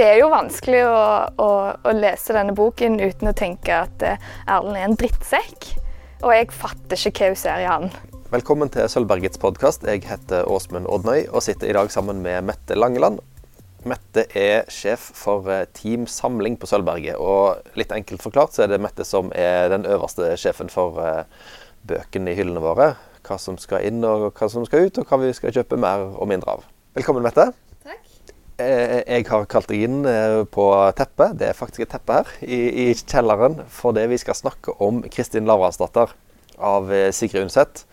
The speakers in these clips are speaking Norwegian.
Det er jo vanskelig å, å, å lese denne boken uten å tenke at eh, Erlend er en drittsekk. Og jeg fatter ikke hva hun ser i han. Velkommen til Sølvbergets podkast. Jeg heter Åsmund Odnøy og sitter i dag sammen med Mette Langeland. Mette er sjef for eh, Team Samling på Sølvberget. Og litt enkelt forklart så er det Mette som er den øverste sjefen for eh, bøkene i hyllene våre. Hva som skal inn og hva som skal ut, og hva vi skal kjøpe mer og mindre av. Velkommen, Mette. Eh, jeg har kalt deg inn eh, på teppet, det er faktisk et teppe her, i, i kjelleren, fordi vi skal snakke om Kristin Lavransdatter av eh, Sigrid Undset,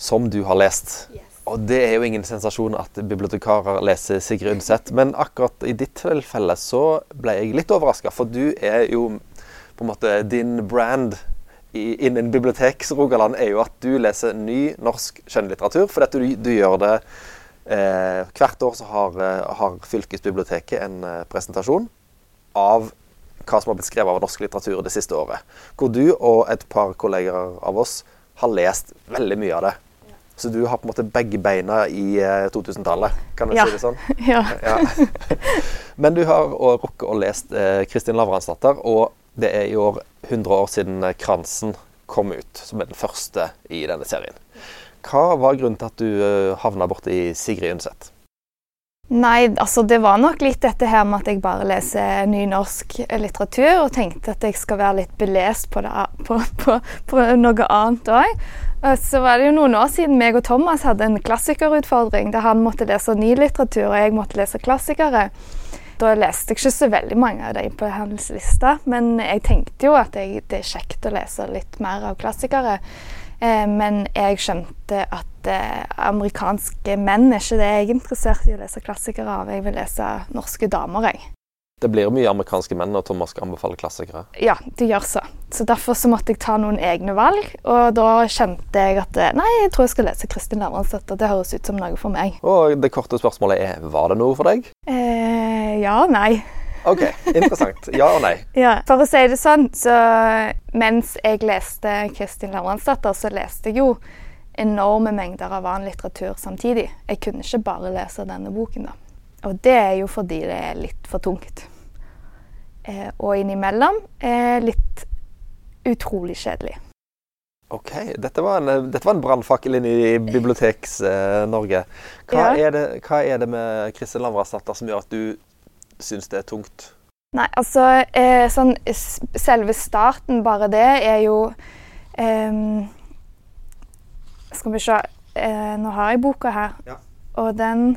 som du har lest. Yes. Og det er jo ingen sensasjon at bibliotekarer leser Sigrid Undset, men akkurat i ditt tilfelle så ble jeg litt overraska, for du er jo på en måte din brand innen biblioteks-Rogaland er jo at du leser ny norsk skjønnlitteratur, fordi at du, du gjør det hvert år så har, eh, har, fylkesbiblioteket en eh, presentasjon av hva som har blitt skrevet av norsk litteratur det siste året. Hvor du og et par kolleger av oss har lest veldig mye av det. Så du har på en måte begge beina i 2000-tallet, kan vi ja. si det sånn? Ja. ja. Men du har rukket å lest eh, Kristin Lavransdatter, og det er i år 100 år siden 'Kransen' kom ut, som er den første i denne serien. Hva var grunnen til at du eh, havna borti Sigrid Undset? Nei, altså det var nok litt dette her med at jeg bare leser ny norsk litteratur, og tenkte at jeg skal være litt belest på, det, på, på, på noe annet òg. Så var det jo noen år siden meg og Thomas hadde en klassikerutfordring der han måtte lese ny litteratur, og jeg måtte lese klassikere. Da leste jeg ikke så veldig mange av dem på hans liste, men jeg tenkte jo at jeg, det er kjekt å lese litt mer av klassikere. Eh, men jeg skjønte at eh, amerikanske menn er ikke det jeg er interessert i å lese klassikere av. Jeg vil lese norske damer, jeg. Det blir mye amerikanske menn når Thomas skal anbefale klassikere? Ja, det gjør så. Så Derfor så måtte jeg ta noen egne valg. Og da kjente jeg at eh, nei, jeg tror jeg skal lese Kristin Lavransdatter. Det høres ut som noe for meg. Og det korte spørsmålet er var det noe for deg? Eh, ja nei. OK, interessant. Ja og nei. Ja, For å si det sånn, så mens jeg leste Kristin Lavransdatter, så leste jeg jo enorme mengder av annen litteratur samtidig. Jeg kunne ikke bare lese denne boken, da. Og det er jo fordi det er litt for tungt. Eh, og innimellom er litt utrolig kjedelig. OK. Dette var en, dette var en brannfakkel inn i Biblioteks-Norge. Eh, hva, ja. hva, er det med Kristin Lavransdatter som gjør at du syns det er tungt? Nei, altså eh, sånn Selve starten, bare det, er jo eh, Skal vi se eh, Nå har jeg boka her, ja. og den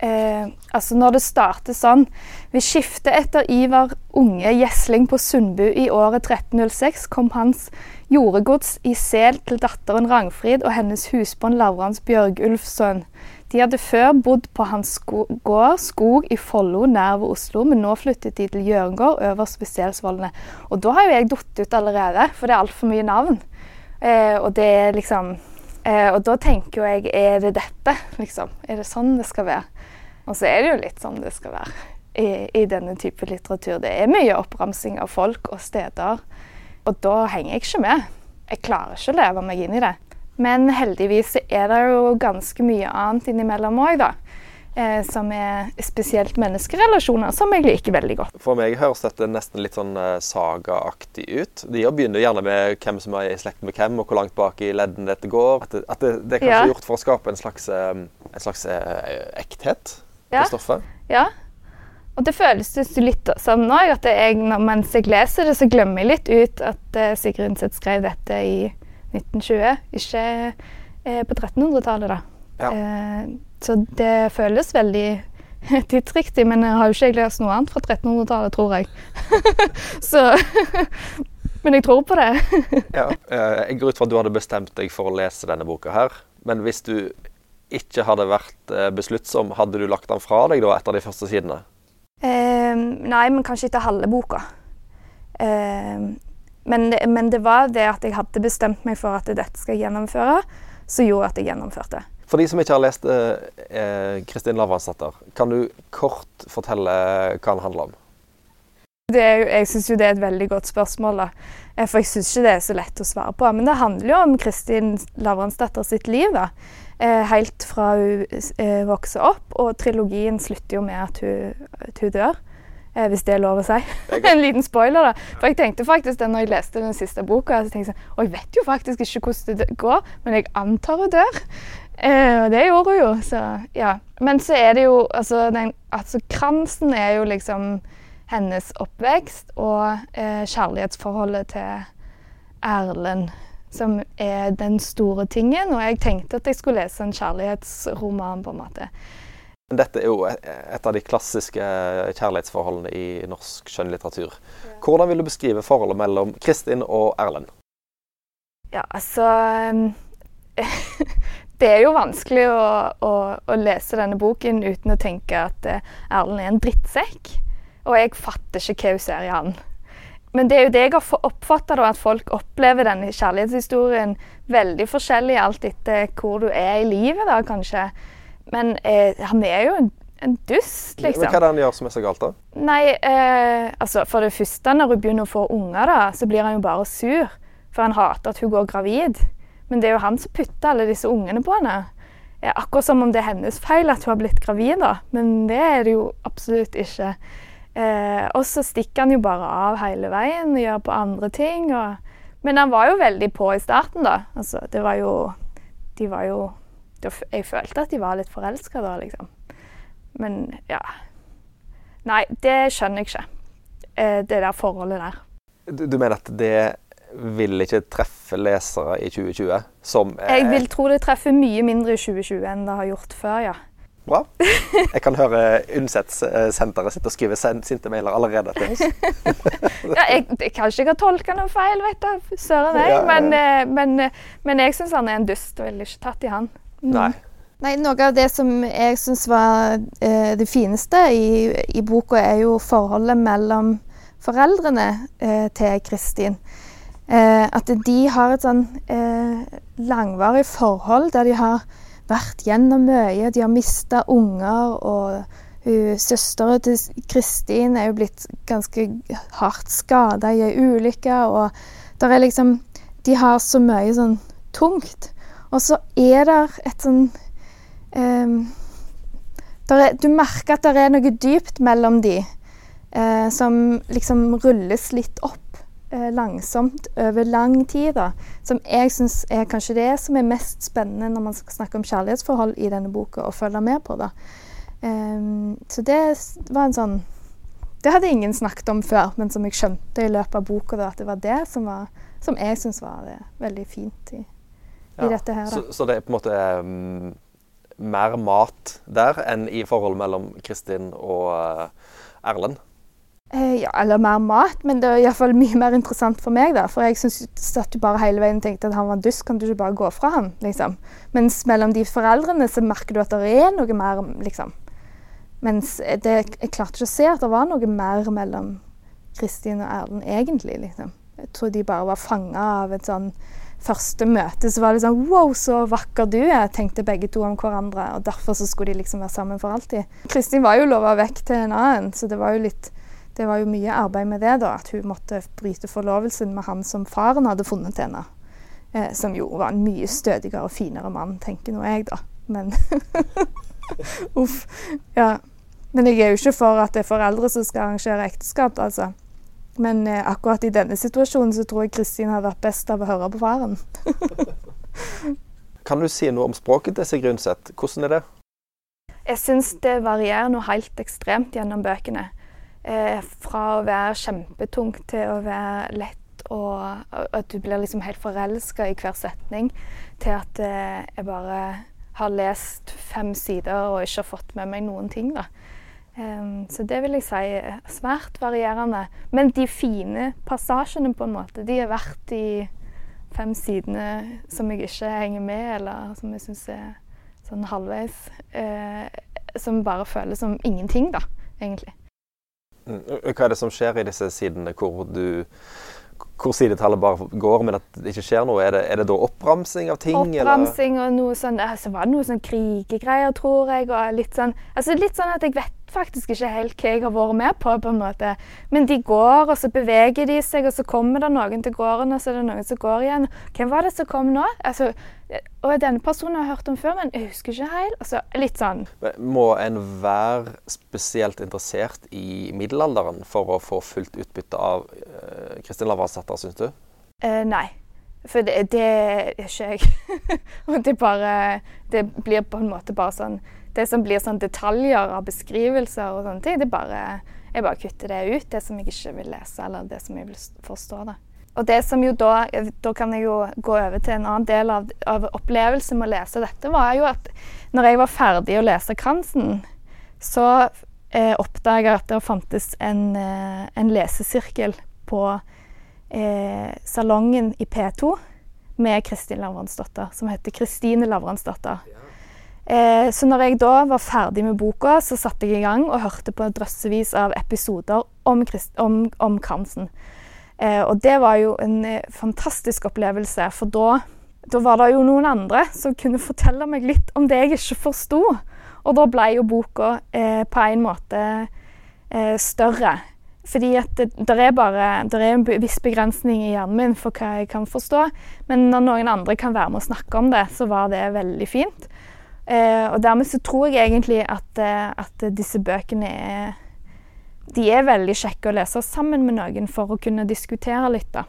eh, Altså, når det starter sånn Vi skiftet etter Ivar Unge Gjesling på Sundbu i året 1306 kom hans jordegods i sel til datteren Rangfrid og hennes husbånd Lavrans Bjørgulfsønn. De hadde før bodd på hans gård Skog i Follo nær ved Oslo, men nå flyttet de til Hjørngård øverst ved Selsvollene. Og da har jo jeg datt ut allerede, for det er altfor mye navn. Eh, og det er liksom eh, Og da tenker jo jeg Er det dette, liksom? Er det sånn det skal være? Og så er det jo litt sånn det skal være i, i denne type litteratur. Det er mye oppramsing av folk og steder, og da henger jeg ikke med. Jeg klarer ikke å leve meg inn i det. Men heldigvis er det jo ganske mye annet innimellom òg, da. Eh, som er spesielt menneskerelasjoner, som jeg liker veldig godt. For meg høres dette nesten litt sånn eh, sagaaktig ut. De begynner gjerne med hvem som er i slekt med hvem, og hvor langt bak i leddene dette går. At det, at det, det er kanskje ja. gjort for å skape en slags, eh, en slags ekthet på ja. stoffet. Ja. Og det føles litt sånn òg, at jeg, mens jeg leser det, så glemmer jeg litt ut at Sigrun Seth skrev dette i 1920, ikke eh, på 1300-tallet, da. Ja. Eh, så det føles veldig tidsriktig, men jeg har jo ikke lest noe annet fra 1300-tallet, tror jeg. så Men jeg tror på det. ja, eh, jeg går ut fra at du hadde bestemt deg for å lese denne boka her. Men hvis du ikke hadde vært eh, besluttsom, hadde du lagt den fra deg da etter de første sidene? Eh, nei, men kanskje ikke halve boka. Eh, men det, men det, var det at jeg hadde bestemt meg for at dette skal jeg gjennomføre, som gjorde at jeg gjennomførte. For de som ikke har lest eh, eh Kristin Lavransdatter, kan du kort fortelle hva den handler om? Er, jeg syns jo det er et veldig godt spørsmål, da. Eh, for jeg syns ikke det er så lett å svare på. Men det handler jo om Kristin Lavransdatter sitt liv, da. eh, helt fra hun vokser opp. Og trilogien slutter jo med at hun, at hun dør. Eh, hvis det er lov å si. en liten spoiler, da. For jeg tenkte faktisk det når jeg leste den siste boka, så tenkte jeg sånn Og jeg vet jo faktisk ikke hvordan det går, men jeg antar hun dør. Eh, og det gjorde hun jo, så ja. Men så er det jo Altså, den, altså kransen er jo liksom hennes oppvekst og eh, kjærlighetsforholdet til Erlend som er den store tingen. Og jeg tenkte at jeg skulle lese en kjærlighetsroman, på en måte. Dette er jo et av de klassiske kjærlighetsforholdene i norsk skjønnlitteratur. Hvordan vil du beskrive forholdet mellom Kristin og Erlend? Ja, altså Det er jo vanskelig å, å, å, lese denne boken uten å tenke at eh, Erlend er en drittsekk. Og jeg fatter ikke hva hun ser i han. Men det er jo det jeg har oppfatta, at folk opplever denne kjærlighetshistorien veldig forskjellig alt etter hvor du er i livet, da, kanskje. Men eh, han er jo en, en dust, liksom. Men hva er det han gjør som er så galt, da? Nei, eh, altså For det første, når hun begynner å få unger, da, så blir han jo bare sur. For han hater at hun går gravid. Men det er jo han som putter alle disse ungene på henne. Eh, akkurat som om det er hennes feil at hun har blitt gravid, da. Men det er det jo absolutt ikke. Eh, og så stikker han jo bare av hele veien og gjør på andre ting. Og, men han var jo veldig på i starten, da. Altså, det var jo De var jo Jeg følte at de var litt forelska da, liksom. Men ja. Nei, det skjønner jeg ikke. Eh, det der forholdet der. Du, du, mener at det vil ikke treffe lesere i 2020? Som Jeg vil tro det treffer mye mindre i 2020 enn det har gjort før, ja. Bra. Jeg kan høre Unnsett-senteret sitte og skrive sinte mailer allerede ja, jeg, jeg, kanskje jeg har tolka noe feil, vet du. Søren. Ja, men. Eh, men, eh, men, jeg syns han er en dust og ville ikke tatt i han. Mm. Nei. Nei, Noe av det som jeg syns var eh, det fineste i, i, boka, er jo forholdet mellom foreldrene eh, til Kristin. Eh, at de har et sånn eh, langvarig forhold der de har vært gjennom mye. De har mista unger, og hun, søstera til Kristin er jo blitt ganske hardt skada i ei ulykke. Og der er liksom De har så mye sånn tungt. Og så er det et sånn um, er, Du merker at det er noe dypt mellom de, uh, som liksom rulles litt opp uh, langsomt over lang tid. Da, som jeg syns er kanskje det som er mest spennende når man skal snakke om kjærlighetsforhold i denne boka, og følge med på. da. Um, så det var en sånn Det hadde ingen snakket om før, men som jeg skjønte i løpet av boka, da, at det var det som, var, som jeg syns var det, veldig fint i, i dette her. Så, så, det er på en måte um, mer mat der enn i forholdet mellom Kristin og uh, Erlend? Eh, ja, eller mer mat, men det er iallfall mye mer interessant for meg. da, For jeg satt jo bare hele veien og tenkte at han var dust, kan du ikke bare gå fra han, liksom. Mens mellom de foreldrene så merker du at det er noe mer, liksom. Mens det, jeg klarte ikke å se at det var noe mer mellom Kristin og Erlend egentlig, liksom. Jeg tror de bare var fanga av et sånn første møte så var det sånn Wow, så vakker du er, tenkte begge to om hverandre. Og derfor så skulle de liksom være sammen for alltid. Kristin var jo lova vekk til en annen, så det var jo litt det var jo mye arbeid med det, da, at hun måtte bryte forlovelsen med han som faren hadde funnet til henne. Eh, som jo var en mye stødigere og finere mann, tenker nå jeg, da. Men Uff. Ja. Men jeg er jo ikke for at det er foreldre som skal arrangere ekteskap, altså. Men eh, akkurat i denne situasjonen så tror jeg Kristin hadde vært best av å høre på faren. kan du si noe om språket til Sigrun Seth? Hvordan er det? Jeg syns det varierer noe helt ekstremt gjennom bøkene. Eh, fra å være kjempetungt til å være lett og, at du blir liksom helt forelska i hver setning, til at eh, jeg bare har lest fem sider og ikke har fått med meg noen ting. da. Um, så det vil jeg si er svært varierende. Men de fine passasjene, på en måte, de er verdt de fem sidene som jeg ikke henger med, eller som jeg syns er sånn halvveis. Uh, som bare føles som ingenting, da, egentlig. Hva er det som skjer i disse sidene hvor du hvor sidetallet bare går, men at det ikke skjer noe? Er det, er det da oppramsing av ting? Oppramsing eller? og noe sånn altså var det noe sånn krigegreier, tror jeg. og litt sånn, altså litt sånn at jeg vet faktisk ikke helt hva jeg har vært med på. på en måte. Men de går, og så beveger de seg, og så kommer det noen til gården, og så er det noen som går igjen. Hvem var det som kom nå? Altså, og denne personen har jeg hørt om før, men jeg husker ikke helt. Altså, litt sånn. Må en være spesielt interessert i middelalderen for å få fullt utbytte av uh, Kristin Lavransdatter, syns du? Uh, nei. For det, det er ikke jeg. og det bare Det blir på en måte bare sånn Det som blir sånn detaljer av beskrivelser og sånne ting, det bare Jeg bare kutter det ut, det som jeg ikke vil lese, eller det som jeg vil forstå. da. Og det som jo da Da kan jeg jo gå over til en annen del av, av opplevelsen med å lese dette, var jo at når jeg var ferdig å lese Kransen, så eh, oppdaga jeg at det fantes en, eh, en lesesirkel på eh, salongen i P2 med Kristin Lavransdatter, som heter Kristine Lavransdatter. Eh, så når jeg da var ferdig med boka, så satte jeg i gang og hørte på drøssevis av episoder om, Christ, om, om Kransen. Eh, og det var jo en eh, fantastisk opplevelse, for da, da, var det jo noen andre som kunne fortelle meg litt om det jeg ikke forsto. Og da ble jo boka eh, på en måte eh, større. Fordi at det, der er bare der er en viss begrensning i hjernen min for hva jeg kan forstå. Men når noen andre kan være med og snakke om det, så var det veldig fint. Eh, og dermed så tror jeg egentlig at, eh, at, disse bøkene er De er veldig kjekke å lese sammen med noen for å kunne diskutere litt, da.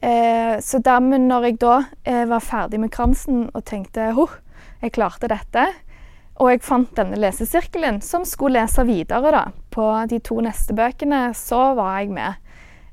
Eh, så dermed, når jeg da eh, var ferdig med kransen og tenkte ho, jeg klarte dette, og jeg fant denne lesesirkelen som skulle lese videre da, på de to neste bøkene. Så var jeg med.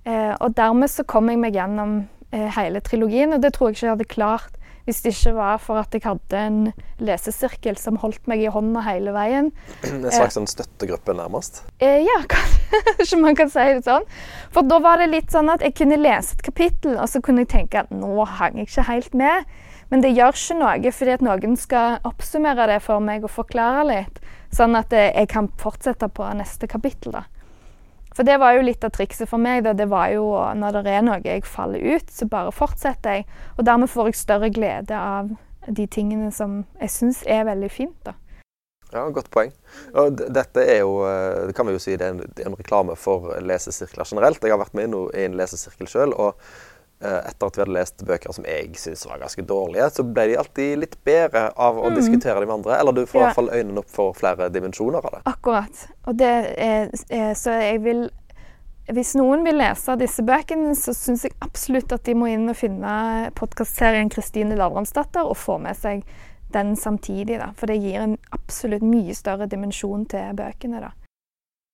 Eh, og dermed så kom jeg meg gjennom eh, hele trilogien, og det tror jeg ikke jeg hadde klart hvis det ikke var for at jeg hadde en lesesirkel som holdt meg i hånda hele veien. En slags sånn støttegruppe, nærmest? Eh, ja, kanskje man kan si det sånn. For da var det litt sånn at jeg kunne lese et kapittel, og så kunne jeg tenke at nå hang jeg ikke helt med. Men det gjør ikke noe fordi at noen skal oppsummere det for meg og forklare litt, sånn at jeg kan fortsette på neste kapittel. da. For det var jo litt av trikset for meg. Da. Det var jo når det er noe jeg faller ut, så bare fortsetter jeg. Og dermed får jeg større glede av de tingene som jeg syns er veldig fint. da. Ja, Godt poeng. Og dette er jo det kan vi jo si, det er en, det er en reklame for lesesirkler generelt. Jeg har vært med i en lesesirkel sjøl. Eh, etter at vi hadde lest bøker som jeg syntes var ganske dårlige, så ble de alltid litt bedre av å mm. diskutere dem med andre. Eller du får i hvert fall øynene opp for flere dimensjoner av det. Akkurat. Og det er, er, så jeg vil Hvis noen vil lese disse bøkene, så syns jeg absolutt at de må inn og finne podkastserien 'Kristine Lavransdatter' og få med seg den samtidig. Da. For det gir en absolutt mye større dimensjon til bøkene. da.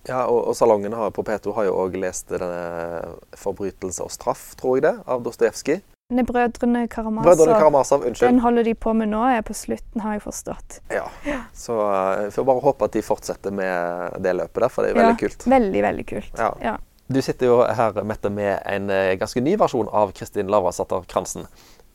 Ja, og, og salongen har, på P2 har jo òg lest denne 'Forbrytelse og straff', tror jeg det, av Dostojevskij. Brødrene Karamazov. Brødrene Karamazov, unnskyld. Den holder de på med nå, er på slutten, har jeg forstått. Ja, så uh, får bare håpe at de fortsetter med det løpet der, for det er veldig ja, kult. Veldig, veldig kult. Ja. ja. Du sitter jo her, Mette, med en uh, ganske ny versjon av Kristin Lavransdatter Kransen.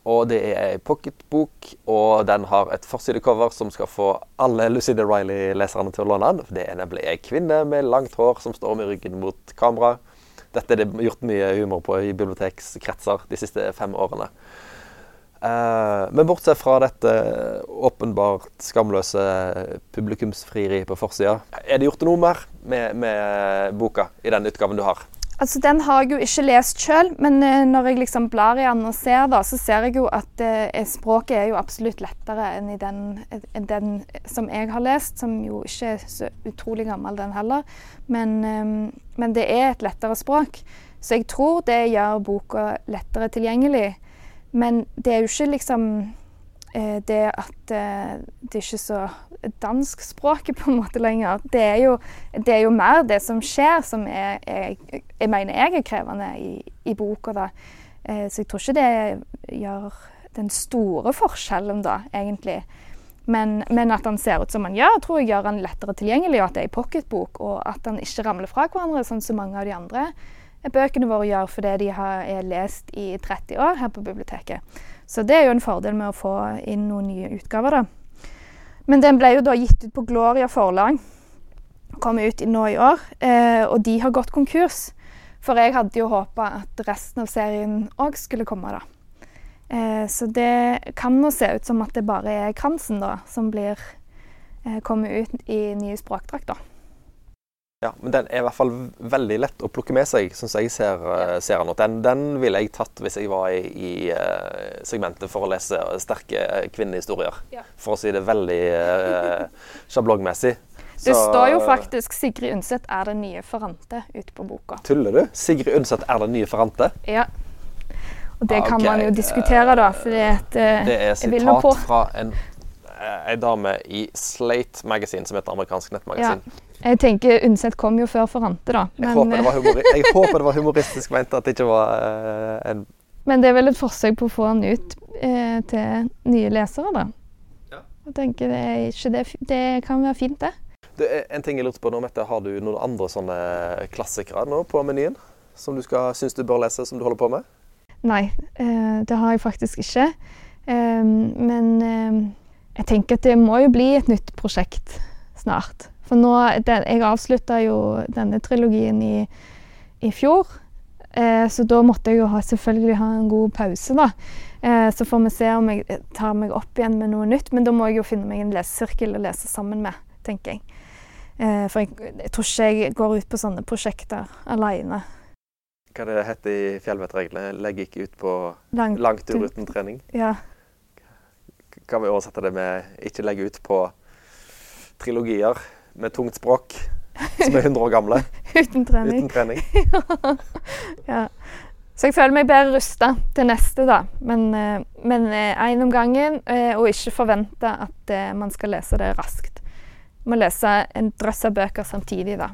Og det er ei pocketbok, og den har et forsidecover som skal få alle Lucinda Riley-leserne til å låne den. Det er nemlig ei kvinne med langt hår som står med ryggen mot kamera. Dette er det gjort mye humor på i bibliotekskretser de siste fem årene. Uh, men bortsett fra dette åpenbart skamløse publikumsfrieriet på forsida, er det gjort noe mer med, med boka i den utgaven du har? Altså, Den har jeg jo ikke lest sjøl, men uh, når jeg liksom blar i den og ser, da, så ser jeg jo at uh, språket er jo absolutt lettere enn i den, en den, som jeg har lest, som jo ikke er så utrolig gammel, den heller. Men, um, men det er et lettere språk. Så jeg tror det gjør boka lettere tilgjengelig. Men det er jo ikke liksom Eh, det at eh, det ikke er så danskspråket på en måte lenger. Det er jo, det er jo mer det som skjer, som er, er, jeg mener jeg er krevende i, i boka. da. Eh, så jeg tror ikke det gjør den store forskjellen, da, egentlig. Men, men, at han ser ut som han gjør, tror jeg gjør han lettere tilgjengelig, og at det er ei pocketbok, og at han ikke ramler fra hverandre, sånn som mange av de andre bøkene våre gjør fordi de har, er lest i 30 år her på biblioteket. Så det er jo en fordel med å få inn noen nye utgaver, da. Men den ble jo da gitt ut på Gloria forlag. Kom ut nå i år. Eh, og de har gått konkurs. For jeg hadde jo håpa at resten av serien òg skulle komme, da. Eh, så det kan nå se ut som at det bare er Kransen da, som blir eh, kommet ut i nye språkdrakter. Ja, men den er i hvert fall veldig lett å plukke med seg, som jeg ser, uh, ser den. Den, den ville jeg tatt hvis jeg var i, i uh, segmentet for å lese sterke kvinnehistorier. Ja. For å si det veldig uh, sjablongmessig. Det står jo faktisk 'Sigrid Undset er den nye Ferrante' ute på boka. Tuller du? Sigrid Undset er den nye Ferrante? Ja. Og det ah, okay. kan man jo diskutere, da. Fordi at, det er sitat fra en, en dame i Slate Magazine, som heter amerikansk nettmagasin. Ja. Jeg tenker Undset kom jo før Forante, da. Men, jeg, håper jeg, håper det var humoristisk ment, at det ikke var uh, en Men det er vel et forsøk på å få den ut uh, til nye lesere, da. Ja. Jeg tenker det, ikke, det, det kan være fint, det. det en ting jeg lurte på nå, Mette, Har du noen andre sånne klassikere nå på menyen? Som du skal, syns du bør lese, som du holder på med? Nei, uh, det har jeg faktisk ikke. Um, men jeg tenker at det må jo bli et nytt prosjekt snart. For nå den, Jeg avslutta jo denne trilogien i, i fjor. Eh, så da måtte jeg jo ha, selvfølgelig ha en god pause, da. Eh, så får vi se om jeg tar meg opp igjen med noe nytt. Men da må jeg jo finne meg en lesesirkel å lese sammen med, tenker jeg. Eh, for jeg, jeg, tror ikke jeg går ut på sånne prosjekter aleine. Hva det heter i fjellvettreglene? Legg ikke ut på langtur, langt uten trening? Ja. Kan vi oversette det med ikke legge ut på trilogier? Med tungt språk som er 100 år gamle. Uten trening. Uten trening. ja. Så jeg føler meg bedre rusta til neste, da. Men én eh, om gangen, eh, og ikke forvente at eh, man skal lese det raskt. Man må lese en drøss av bøker samtidig, da.